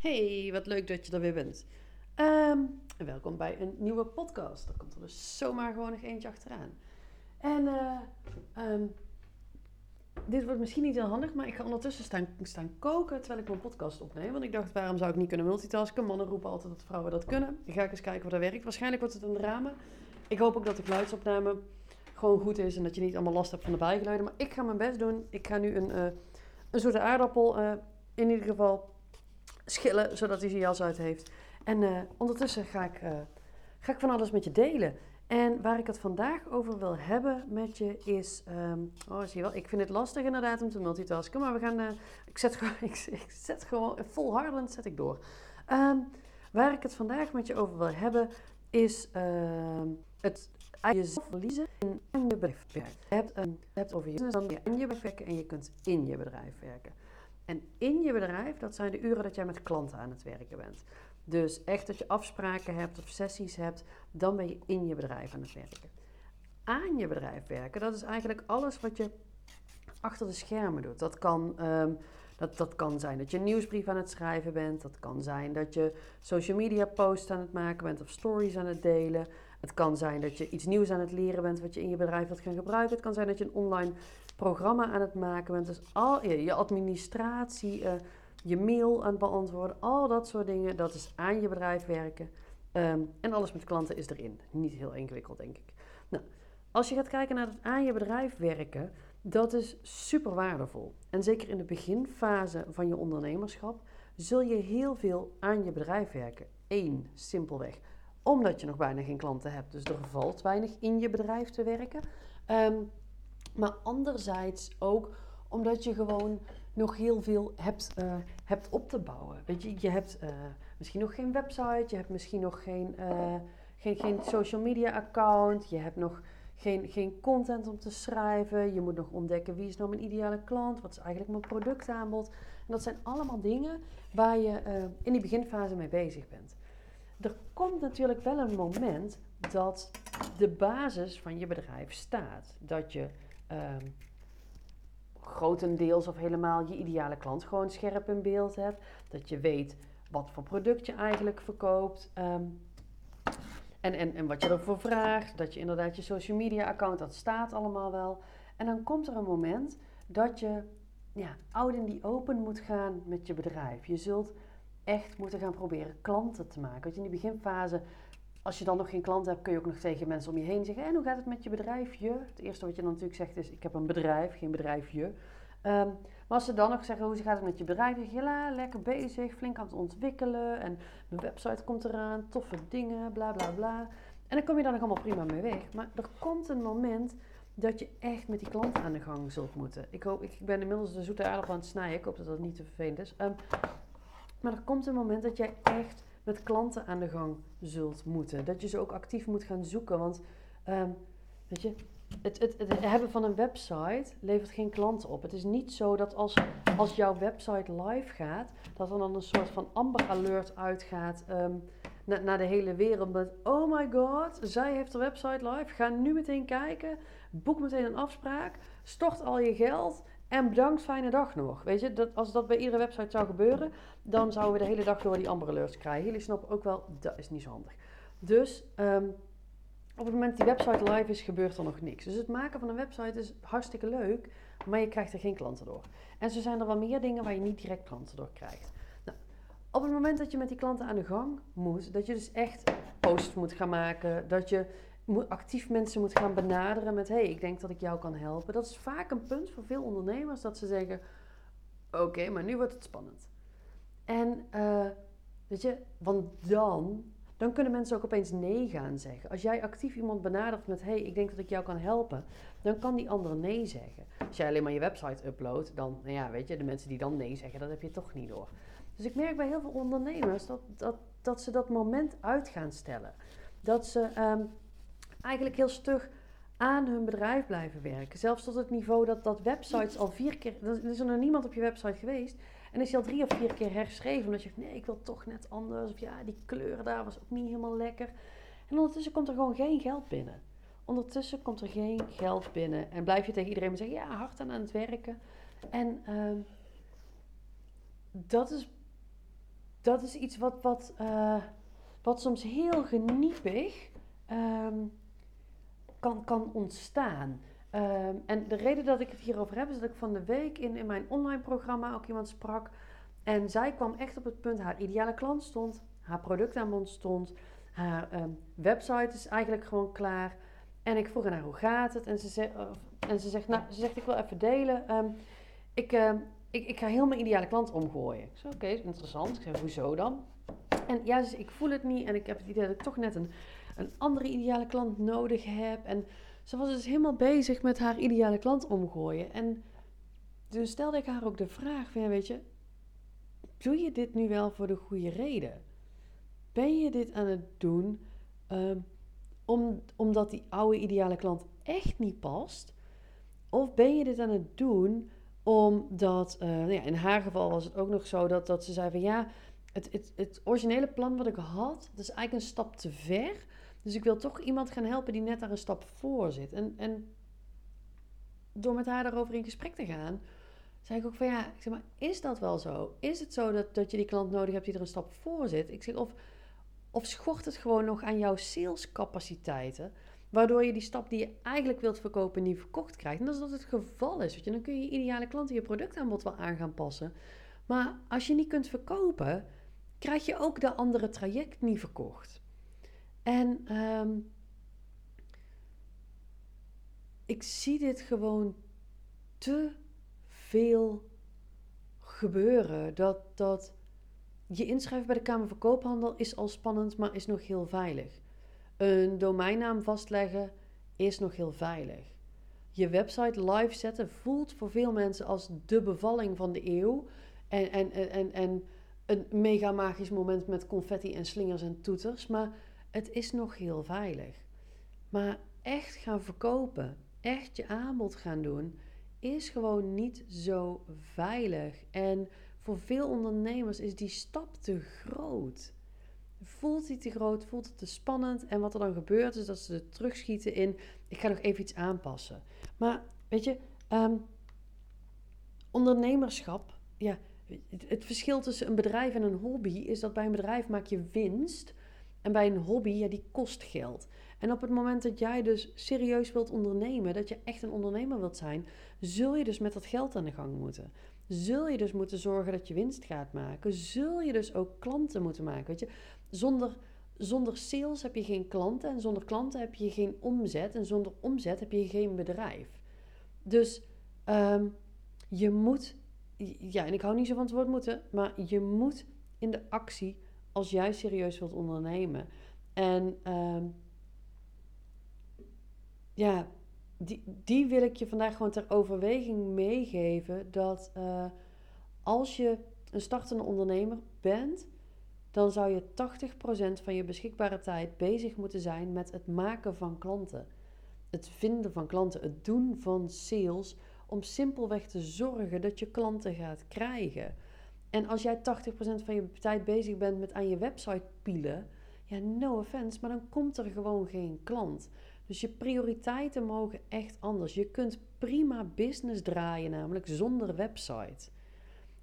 Hey, wat leuk dat je er weer bent. Ehm, welkom bij een nieuwe podcast. Er komt er dus zomaar gewoon nog eentje achteraan. En eh, ehm, dit wordt misschien niet heel handig, maar ik ga ondertussen staan, koken terwijl ik mijn podcast opneem. Want ik dacht, waarom zou ik niet kunnen multitasken? Mannen roepen altijd dat vrouwen dat kunnen. Ik ga ik eens kijken of dat werkt. Waarschijnlijk wordt het een drama. Ik hoop ook dat de geluidsopname gewoon goed is en dat je niet allemaal last hebt van de bijgeluiden. Maar ik ga mijn best doen. Ik ga nu een, uh, een soort aardappel uh, in ieder geval schillen, zodat hij zijn jas uit heeft. En uh, ondertussen ga ik, uh, ga ik van alles met je delen. En waar ik het vandaag over wil hebben met je is... Um, oh, zie je wel, ik vind het lastig inderdaad om te multitasken. Maar we gaan... Uh, ik, zet gewoon, ik, ik, zet gewoon volhardend zet ik door. Um, waar ik het vandaag met je over wil hebben is het jezelf verliezen in je bedrijf werken. Je hebt, um, je hebt over je in je bedrijf werken en je kunt in je bedrijf werken. En in je bedrijf, dat zijn de uren dat jij met klanten aan het werken bent. Dus echt dat je afspraken hebt of sessies hebt, dan ben je in je bedrijf aan het werken. Aan je bedrijf werken, dat is eigenlijk alles wat je achter de schermen doet. Dat kan, um, dat, dat kan zijn dat je een nieuwsbrief aan het schrijven bent. Dat kan zijn dat je social media posts aan het maken bent of stories aan het delen. Het kan zijn dat je iets nieuws aan het leren bent wat je in je bedrijf wilt gaan gebruiken. Het kan zijn dat je een online programma aan het maken bent. Dus al je administratie, uh, je mail aan het beantwoorden, al dat soort dingen, dat is aan je bedrijf werken. Um, en alles met klanten is erin. Niet heel ingewikkeld, denk ik. Nou, als je gaat kijken naar het aan je bedrijf werken, dat is super waardevol. En zeker in de beginfase van je ondernemerschap zul je heel veel aan je bedrijf werken. Eén, simpelweg omdat je nog bijna geen klanten hebt. Dus er valt weinig in je bedrijf te werken. Um, maar anderzijds ook omdat je gewoon nog heel veel hebt, uh, hebt op te bouwen. Weet je, je hebt uh, misschien nog geen website, je hebt misschien nog geen, uh, geen, geen social media account, je hebt nog geen, geen content om te schrijven, je moet nog ontdekken wie is nou mijn ideale klant, wat is eigenlijk mijn productaanbod. En dat zijn allemaal dingen waar je in die beginfase mee bezig bent. Er komt natuurlijk wel een moment dat de basis van je bedrijf staat. Dat je um, grotendeels of helemaal je ideale klant gewoon scherp in beeld hebt. Dat je weet wat voor product je eigenlijk verkoopt. Um, en, en, en wat je ervoor vraagt. Dat je inderdaad je social media account, dat staat allemaal wel. En dan komt er een moment dat je ja, out in die open moet gaan met je bedrijf. Je zult echt moeten gaan proberen klanten te maken. Want in die beginfase als je dan nog geen klant hebt, kun je ook nog tegen mensen om je heen zeggen: En hoe gaat het met je bedrijfje? Het eerste wat je dan natuurlijk zegt is: Ik heb een bedrijf, geen bedrijfje. Um, maar als ze dan nog zeggen: Hoe gaat het met je bedrijf? Dan Ja, lekker bezig, flink aan het ontwikkelen. En mijn website komt eraan, toffe dingen, bla bla bla. En dan kom je daar nog allemaal prima mee weg. Maar er komt een moment dat je echt met die klant aan de gang zult moeten. Ik, hoop, ik ben inmiddels de zoete aardappel aan het snijden. Ik hoop dat dat niet te vervelend is. Um, maar er komt een moment dat jij echt met klanten aan de gang zult moeten. Dat je ze ook actief moet gaan zoeken. Want um, weet je, het, het, hebben van een website levert geen klanten op. Het is niet zo dat als, als jouw website live gaat, dat er dan een soort van Amber Alert uitgaat um, naar, de hele wereld. Met, oh my god, zij heeft een website live. Ga nu meteen kijken. Boek meteen een afspraak. Stort al je geld. En bedankt, fijne dag nog. Weet je, dat, als dat bij iedere website zou gebeuren, dan zouden we de hele dag door die Amber Alerts krijgen. Jullie snappen ook wel, dat is niet zo handig. Dus um, op het moment dat die website live is, gebeurt er nog niks. Dus het maken van een website is hartstikke leuk, maar je krijgt er geen klanten door. En zo zijn er wel meer dingen waar je niet direct klanten door krijgt. Nou, op het moment dat je met die klanten aan de gang moet, dat je dus echt posts moet gaan maken, dat je actief mensen moet gaan benaderen met: hey, ik denk dat ik jou kan helpen. Dat is vaak een punt voor veel ondernemers dat ze zeggen: Oké, maar nu wordt het spannend. En uh, weet je, want dan, dan kunnen mensen ook opeens nee gaan zeggen. Als jij actief iemand benadert met: hey, ik denk dat ik jou kan helpen, dan kan die ander nee zeggen. Als jij alleen maar je website uploadt, dan, nou ja, weet je, de mensen die dan nee zeggen, dat heb je toch niet door. Dus ik merk bij heel veel ondernemers dat, dat, dat ze dat moment uit gaan stellen. Dat ze. Um, eigenlijk heel stug aan hun bedrijf blijven werken. Zelfs tot het niveau dat, dat websites al vier keer... Er is er nog niemand op je website geweest. En is je al drie of vier keer herschreven. Omdat je zegt, nee, ik wil toch net anders. Of ja, die kleur daar was ook niet helemaal lekker. En ondertussen komt er gewoon geen geld binnen. Ondertussen komt er geen geld binnen. En blijf je tegen iedereen zeggen, ja, hard aan, aan het werken. En uh, dat is dat is iets wat, wat, eh, wat soms heel geniepig ehm, kan, kan ontstaan. Ehm, en de reden dat ik het hierover heb, is dat ik van de week in, in mijn online programma ook iemand sprak. En zij kwam echt op het punt, haar ideale klant stond, haar product aan bod stond, haar ehm, website is eigenlijk gewoon klaar. En ik vroeg haar hoe gaat het? En ze, zei, en ze zegt, nou, ze zegt ik wil even delen. Um, ik, ik, ik ga heel mijn ideale klant omgooien. Ik zei, oké, interessant. Ik zei, hoezo dan? En ja, dus ik voel het niet en ik heb het idee dat ik toch net een, een andere ideale klant nodig heb. En ze was dus helemaal bezig met haar ideale klant omgooien. En toen stelde ik haar ook de vraag van, weet je, doe je dit nu wel voor de goede reden? Ben je dit aan het doen um, om, omdat die oude ideale klant echt niet past? Of ben je dit aan het doen omdat, uh, nou ja, in haar geval was het ook nog zo dat, dat ze zei van ja, het, het, het originele plan wat ik had, dat is eigenlijk een stap te ver. Dus ik wil toch iemand gaan helpen die net daar een stap voor zit. En, en door met haar daarover in gesprek te gaan, zei ik ook van ja, ik zeg maar, is dat wel zo? Is het zo dat, dat je die klant nodig hebt die er een stap voor zit? Ik zeg, of, of schort het gewoon nog aan jouw salescapaciteiten? Waardoor je die stap die je eigenlijk wilt verkopen niet verkocht krijgt. En dat is dat het geval is. Weet je. Dan kun je je ideale klanten je productaanbod wel aan gaan passen. Maar als je niet kunt verkopen, krijg je ook de andere traject niet verkocht. En um, ik zie dit gewoon te veel gebeuren. Dat, dat je inschrijven bij de Kamer van Koophandel is al spannend, maar is nog heel veilig. Een domeinnaam vastleggen is nog heel veilig. Je website live zetten voelt voor veel mensen als de bevalling van de eeuw. En, en, en, en een mega magisch moment met confetti en slingers en toeters. Maar het is nog heel veilig. Maar echt gaan verkopen, echt je aanbod gaan doen, is gewoon niet zo veilig. En voor veel ondernemers is die stap te groot voelt hij te groot, voelt het te spannend. En wat er dan gebeurt is dat ze er terugschieten in, ik ga nog even iets aanpassen. Maar weet je, ehm, ondernemerschap, ja, het, verschil tussen een bedrijf en een hobby is dat bij een bedrijf maak je winst. En bij een hobby, ja, die kost geld. En op het moment dat jij dus serieus wilt ondernemen, dat je echt een ondernemer wilt zijn, zul je dus met dat geld aan de gang moeten. Zul je dus moeten zorgen dat je winst gaat maken. Zul je dus ook klanten moeten maken. Weet je, zonder, zonder sales heb je geen klanten en zonder klanten heb je geen omzet en zonder omzet heb je geen bedrijf. Dus ehm, je moet, ja, en ik hou niet zo van het woord moeten, maar je moet in de actie als jij serieus wilt ondernemen. En ehm, ja, die, die wil ik je vandaag gewoon ter overweging meegeven. Dat uh, als je een startende ondernemer bent, dan zou je 80% van je beschikbare tijd bezig moeten zijn met het maken van klanten. Het vinden van klanten, het doen van sales, om simpelweg te zorgen dat je klanten gaat krijgen. En als jij 80% van je tijd bezig bent met aan je website pielen, ja, no offense, maar dan komt er gewoon geen klant. Dus je prioriteiten mogen echt anders. Je kunt prima business draaien, namelijk zonder website.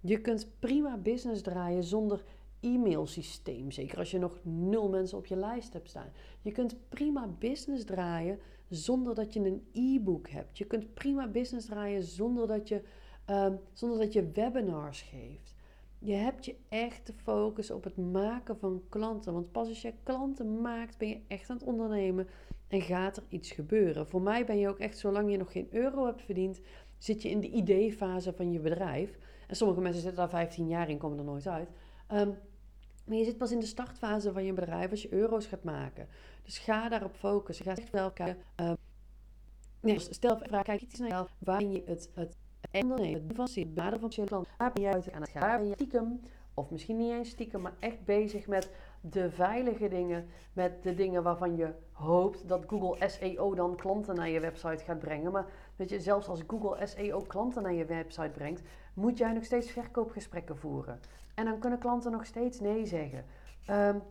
Je kunt prima business draaien zonder e-mailsysteem. Zeker als je nog nul mensen op je lijst hebt staan. Je kunt prima business draaien zonder dat je een e-book hebt. Je kunt prima business draaien zonder dat je, um, zonder dat je webinars geeft. Je hebt je echt te focussen op het maken van klanten. Want pas als je klanten maakt, ben je echt aan het ondernemen en gaat er iets gebeuren. Voor mij ben je ook echt, zolang je nog geen euro hebt verdiend, zit je in de ideefase van je bedrijf. En sommige mensen zitten daar 15 jaar in, komen er nooit uit. Um, maar je zit pas in de startfase van je bedrijf als je euro's gaat maken. Dus ga daarop focussen. Ga echt wel kijken. Uh, nee, stel vraag, kijk iets naar jezelf. Waar je het, het ondernemen van baden van je klant. Waar ben je uit aan het gaan? Je stiekem, of misschien niet eens stiekem, maar echt bezig met de veilige dingen. Met de dingen waarvan je hoopt dat Google SEO dan klanten naar je website gaat brengen. Maar weet je, zelfs als Google SEO klanten naar je website brengt, moet jij nog steeds verkoopgesprekken voeren. En dan kunnen klanten nog steeds nee zeggen. Um,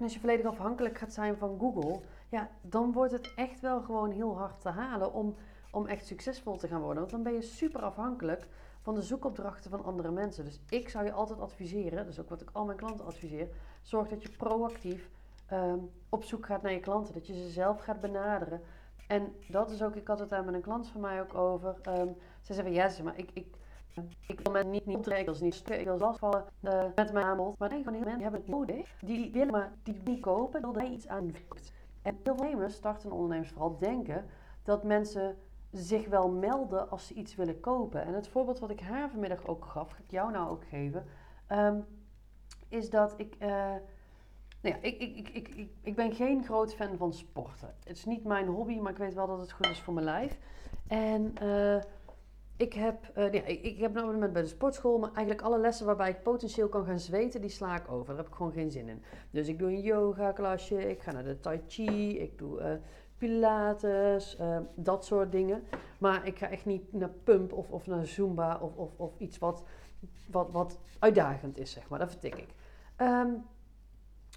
als je volledig afhankelijk gaat zijn van Google, ja, dan wordt het echt wel gewoon heel hard te halen om, om echt succesvol te gaan worden. Want dan ben je super afhankelijk van de zoekopdrachten van andere mensen. Dus ik zou je altijd adviseren, dus ook wat ik al mijn klanten adviseer, zorg dat je proactief ehm, op zoek gaat naar je klanten. Dat je ze zelf gaat benaderen. En dat is ook, ik had het daar met een klant van mij ook over. Um, ze zei van ja, ze, maar ik, ik, ik wil mensen niet, niet optrekken, niet ik wil lastvallen uh, met mijn aanbod. Maar nee, van heel mensen hebben het nodig. Die willen maar die niet kopen, wil er iets aan En veel ondernemers, startende ondernemers vooral, denken dat mensen zich wel melden als ze iets willen kopen. En het voorbeeld wat ik haar vanmiddag ook gaf, ga ik jou nou ook geven, um, is dat ik. Uh, nou ja, ik, ik, ik, ik, ik ben geen groot fan van sporten. Het is niet mijn hobby, maar ik weet wel dat het goed is voor mijn lijf. En uh, ik heb, uh, ja, ik, ik heb op moment bij de sportschool, maar eigenlijk alle lessen waarbij ik potentieel kan gaan zweten, die sla ik over. Daar heb ik gewoon geen zin in. Dus ik doe een yoga klasje, ik ga naar de tai chi, ik doe pilates, uh, dat soort dingen. Maar ik ga echt niet naar pump of, of naar zumba of, of, of iets wat, wat, wat uitdagend is, zeg maar. Dat vertik ik. Um,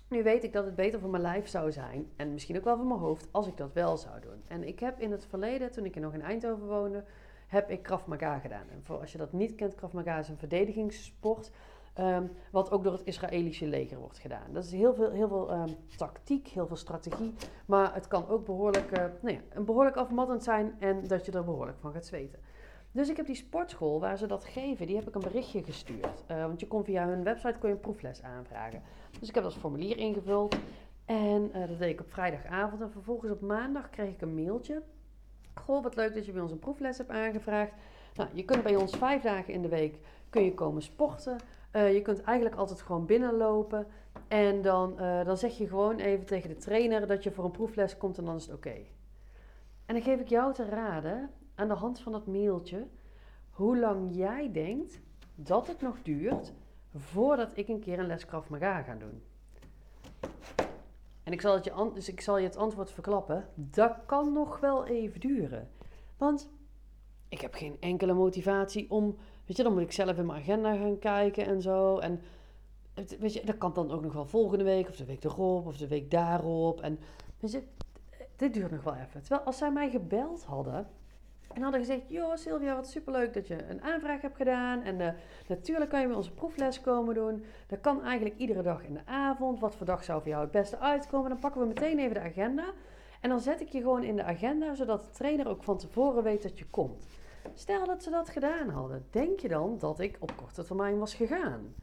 nu weet ik dat het beter voor mijn lijf zou zijn, en misschien ook wel voor mijn hoofd, als ik dat wel zou doen. En ik heb in het verleden, toen ik nog in Eindhoven woonde, heb ik Krav gedaan. En voor als je dat niet kent, Krav Maga is een verdedigingssport. Um, wat ook door het Israëlische leger wordt gedaan. Dat is heel veel, heel veel um, tactiek, heel veel strategie. Maar het kan ook behoorlijk, uh, nou ja, een behoorlijk afmattend zijn en dat je er behoorlijk van gaat zweten. Dus ik heb die sportschool waar ze dat geven, die heb ik een berichtje gestuurd. Uh, want je kon via hun website kon je een proefles aanvragen. Dus ik heb dat formulier ingevuld. En uh, dat deed ik op vrijdagavond. En vervolgens op maandag kreeg ik een mailtje. Goh, wat leuk dat je bij ons een proefles hebt aangevraagd. Nou, je kunt bij ons vijf dagen in de week kun je komen sporten. Uh, je kunt eigenlijk altijd gewoon binnenlopen. En dan, uh, dan zeg je gewoon even tegen de trainer dat je voor een proefles komt en dan is het oké. En dan geef ik jou te raden, aan de hand van dat mailtje, hoe lang jij denkt dat het nog duurt voordat ik een keer een les Krav Maga ga doen. En ik zal, het je dus ik zal je het antwoord verklappen. Dat kan nog wel even duren. Want ik heb geen enkele motivatie om Weet je, dan moet ik zelf in mijn agenda gaan kijken en zo. En weet je, dat kan dan ook nog wel volgende week, of de week erop, of de week daarop. En weet je, dit duurt nog wel even. Terwijl als zij mij gebeld hadden en hadden gezegd: Joh, Sylvia, wat superleuk dat je een aanvraag hebt gedaan. En uh, natuurlijk kan je bij onze proefles komen doen. Dat kan eigenlijk iedere dag in de avond. Wat voor dag zou voor jou het beste uitkomen? Dan pakken we meteen even de agenda. En dan zet ik je gewoon in de agenda, zodat de trainer ook van tevoren weet dat je komt. Stel dat ze dat gedaan hadden, denk je dan dat ik op korte termijn was gegaan?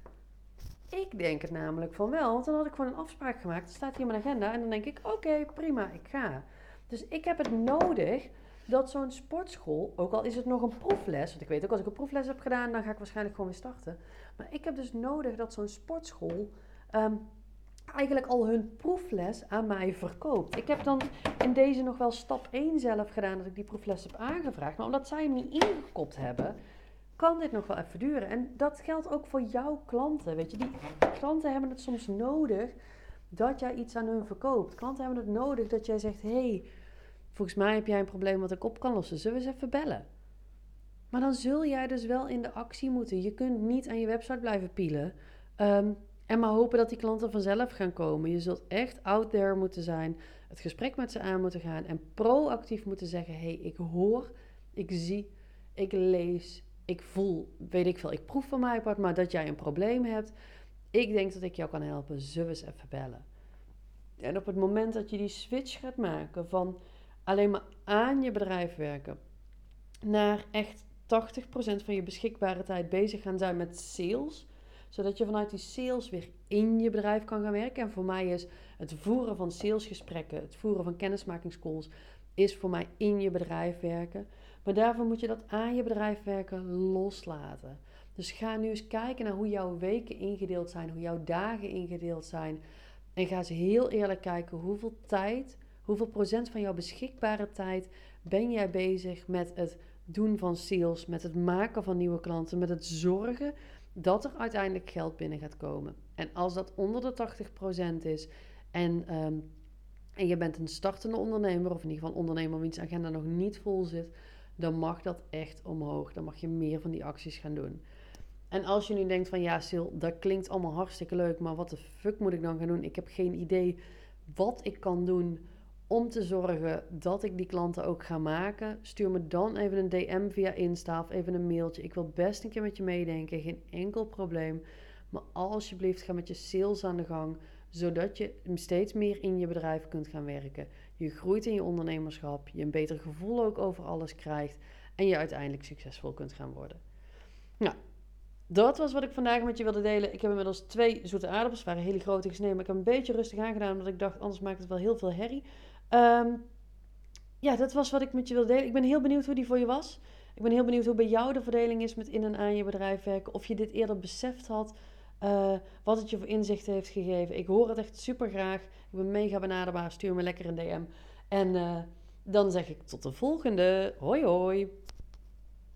Ik denk het namelijk van wel, want dan had ik gewoon een afspraak gemaakt. Het staat hier in mijn agenda en dan denk ik: oké, prima, ik ga. Dus ik heb het nodig dat zo'n sportschool, ook al is het nog een proefles, want ik weet ook als ik een proefles heb gedaan, dan ga ik waarschijnlijk gewoon weer starten. Maar ik heb dus nodig dat zo'n sportschool um, eigenlijk al hun proefles aan mij verkoopt. Ik heb dan in deze nog wel stap 1 zelf gedaan dat ik die proefles heb aangevraagd. Maar omdat zij hem niet ingekopt hebben, kan dit nog wel even duren. En dat geldt ook voor jouw klanten. Weet je, die klanten hebben het soms nodig dat jij iets aan hun verkoopt. Klanten hebben het nodig dat jij zegt: hey, volgens mij heb jij een probleem wat ik op kan lossen. Zullen we eens even bellen? Maar dan zul jij dus wel in de actie moeten. Je kunt niet aan je website blijven pielen. Um, en maar hopen dat die klanten vanzelf gaan komen. Je zult echt out there moeten zijn, het gesprek met ze aan moeten gaan en proactief moeten zeggen: hé, hey, ik hoor, ik zie, ik lees, ik voel, weet ik veel, ik proef van mij apart, maar dat jij een probleem hebt. Ik denk dat ik jou kan helpen. Zullen we eens even bellen? En op het moment dat je die switch gaat maken van alleen maar aan je bedrijf werken naar echt 80% van je beschikbare tijd bezig gaan zijn met sales zodat je vanuit die sales weer in je bedrijf kan gaan werken. En voor mij is het voeren van salesgesprekken, het voeren van kennismakingscalls, is voor mij in je bedrijf werken. Maar daarvoor moet je dat aan je bedrijf werken loslaten. Dus ga nu eens kijken naar hoe jouw weken ingedeeld zijn, hoe jouw dagen ingedeeld zijn. En ga eens heel eerlijk kijken hoeveel tijd, hoeveel procent van jouw beschikbare tijd ben jij bezig met het doen van sales, met het maken van nieuwe klanten, met het zorgen dat er uiteindelijk geld binnen gaat komen. En als dat onder de 80% is en, um, en je bent een startende ondernemer, of in ieder geval ondernemer wiens agenda nog niet vol zit, dan mag dat echt omhoog. Dan mag je meer van die acties gaan doen. En als je nu denkt van ja, Sil, dat klinkt allemaal hartstikke leuk, maar wat de fuck moet ik dan gaan doen? Ik heb geen idee wat ik kan doen om te zorgen dat ik die klanten ook ga maken, stuur me dan even een DM via Insta of even een mailtje. Ik wil best een keer met je meedenken, geen enkel probleem. Maar alsjeblieft, ga met je sales aan de gang, zodat je steeds meer in je bedrijf kunt gaan werken. Je groeit in je ondernemerschap, je een beter gevoel ook over alles krijgt en je uiteindelijk succesvol kunt gaan worden. Nou, dat was wat ik vandaag met je wilde delen. Ik heb inmiddels twee zoete aardappels, waren hele grote gesneden, maar ik heb een beetje rustig aangedaan, omdat ik dacht, anders maakt het wel heel veel herrie. Ehm, ja, dat was wat ik met je wilde delen. Ik ben heel benieuwd hoe die voor je was. Ik ben heel benieuwd hoe bij jou de verdeling is met in en aan je bedrijf werken. Of je dit eerder beseft had. Uh, wat het je voor inzichten heeft gegeven. Ik hoor het echt super graag. Ik ben mega benaderbaar. Stuur me lekker een DM. En uh, dan zeg ik tot de volgende. Hoi hoi.